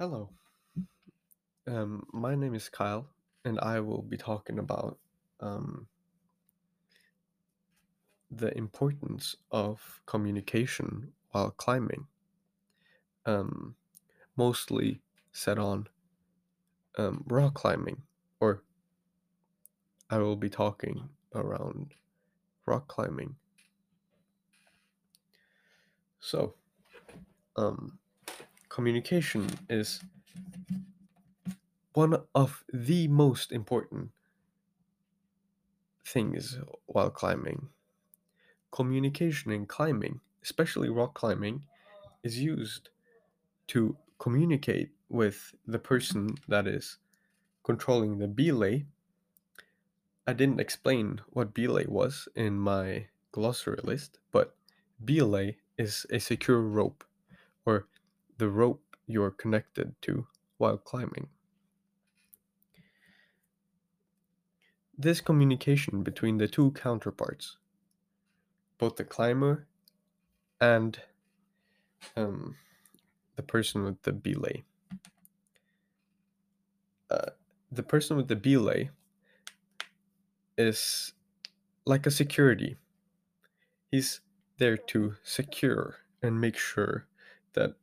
Hello. Um, my name is Kyle, and I will be talking about um, the importance of communication while climbing, um, mostly set on um, rock climbing, or I will be talking around rock climbing. So, um, communication is one of the most important things while climbing. Communication in climbing, especially rock climbing, is used to communicate with the person that is controlling the belay. I didn't explain what belay was in my glossary list, but belay is a secure rope or the rope you're connected to while climbing. This communication between the two counterparts, both the climber and um, the person with the belay. Uh, the person with the belay is like a security. He's there to secure and make sure that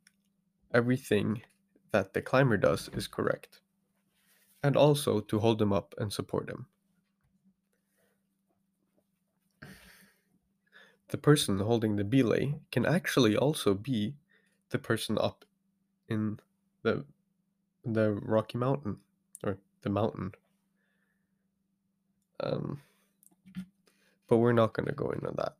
everything that the climber does is correct, and also to hold him up and support him. The person holding the belay can actually also be the person up in the the Rocky Mountain or the mountain. Um, but we're not going to go into that.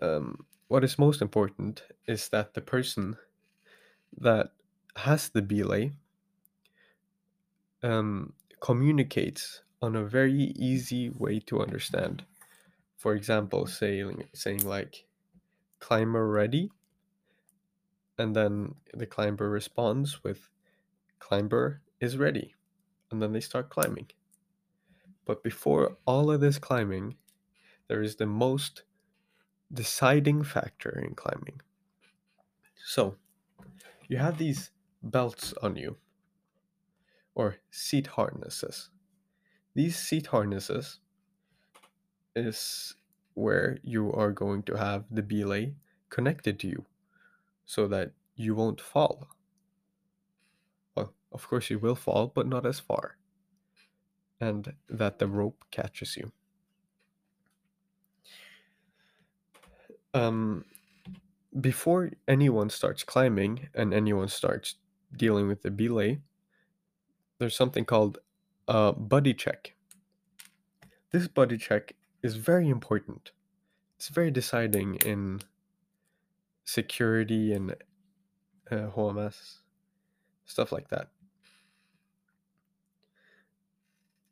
Um, what is most important is that the person that has the belay um, communicates on a very easy way to understand. For example, saying saying like climber ready and then the climber responds with climber is ready and then they start climbing. But before all of this climbing, there is the most deciding factor in climbing. So, you have these belts on you, or seat harnesses. These seat harnesses is where you are going to have the belay connected to you so that you won't fall. Well, of course, you will fall, but not as far. And that the rope catches you. Um, before anyone starts climbing and anyone starts dealing with the belay, there's something called a buddy check. This buddy check is very important. It's very deciding in security and uh, stuff like that.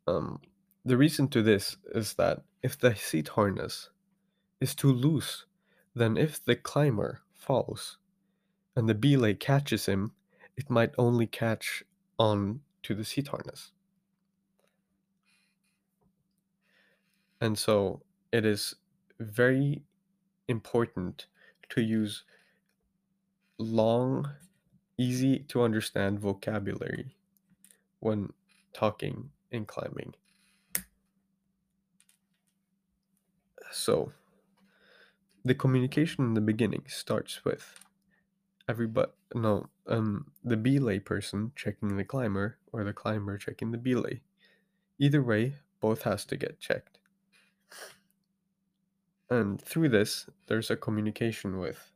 Um, the reason to this is that if the seat harness is too loose, then if the climber falls and the belay catches him, it might only catch on to the seat harness. And so it is very important to use long, easy to understand vocabulary when talking and climbing. So, the communication in the beginning starts with everybody no um the belay person checking the climber or the climber checking the belay. Either way both has to get checked. And through this there's a communication with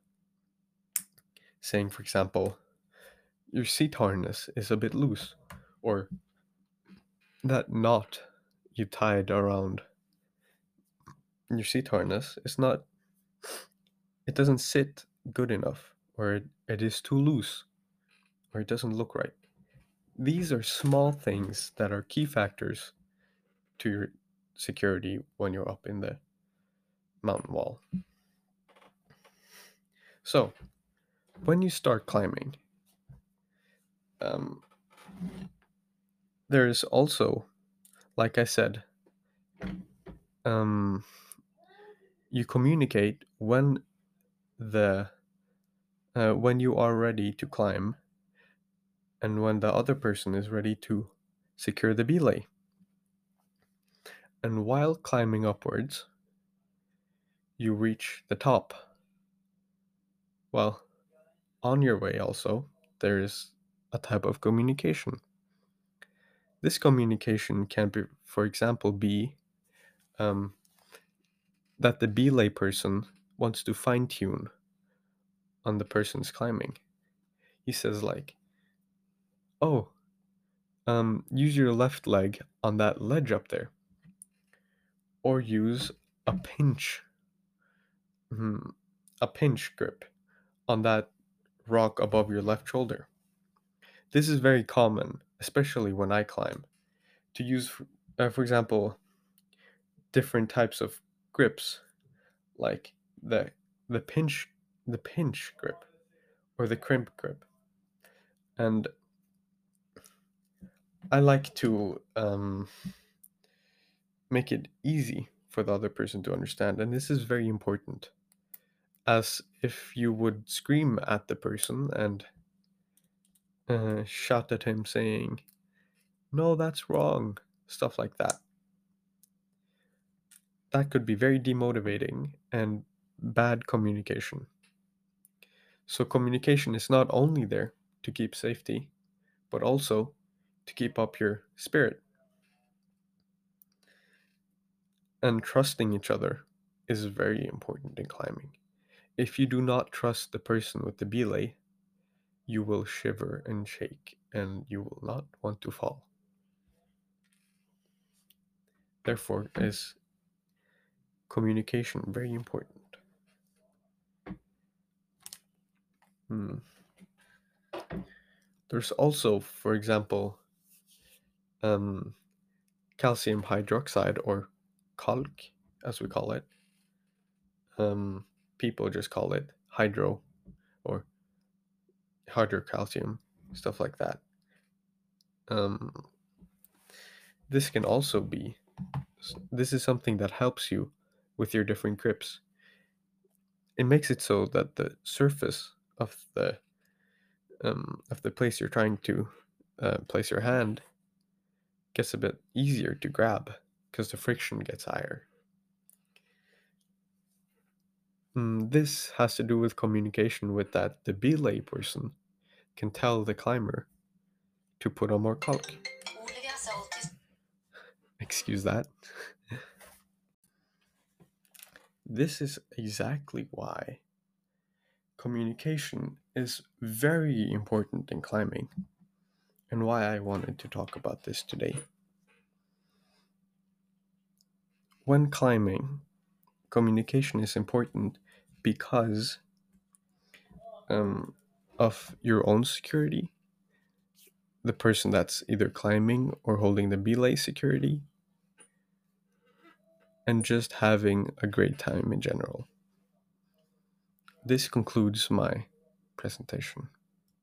saying for example your seat harness is a bit loose or that knot you tied around your seat harness is not it doesn't sit good enough or it, it is too loose or it doesn't look right. These are small things that are key factors to your security when you're up in the mountain wall. So when you start climbing um, there's also like i said um, you communicate when the uh, when you are ready to climb and when the other person is ready to secure the belay. And while climbing upwards, you reach the top. Well, on your way also, there is a type of communication. This communication can be, for example, be um, that the belay person wants to fine tune on the person's climbing. He says like, "Oh, um, use your left leg on that ledge up there, or use a pinch, mm, a pinch grip on that rock above your left shoulder." This is very common, especially when I climb, to use, uh, for example, different types of grips, like the the pinch the pinch grip or the crimp grip, and I like to um, make it easy for the other person to understand, and this is very important. As if you would scream at the person and uh, shout at him saying, No, that's wrong, stuff like that. That could be very demotivating and bad communication. So, communication is not only there to keep safety, but also to keep up your spirit. And trusting each other is very important in climbing. If you do not trust the person with the belay, you will shiver and shake and you will not want to fall. Therefore, mm. is communication very important. Hmm. There's also, for example, um, calcium hydroxide or calc, as we call it. Um, people just call it hydro or hydrocalcium, stuff like that. Um, this can also be, this is something that helps you with your different grips. It makes it so that the surface of the um, of the place you're trying to uh, place your hand gets a bit easier to grab because the friction gets higher. Mm, this has to do with communication with that the belay person can tell the climber to put on more caulk. Excuse that. this is exactly why communication is very important in climbing and why I wanted to talk about this today. When climbing, communication is important because um, of your own security, the person that's either climbing or holding the belay security, and just having a great time in general. This concludes my presentation.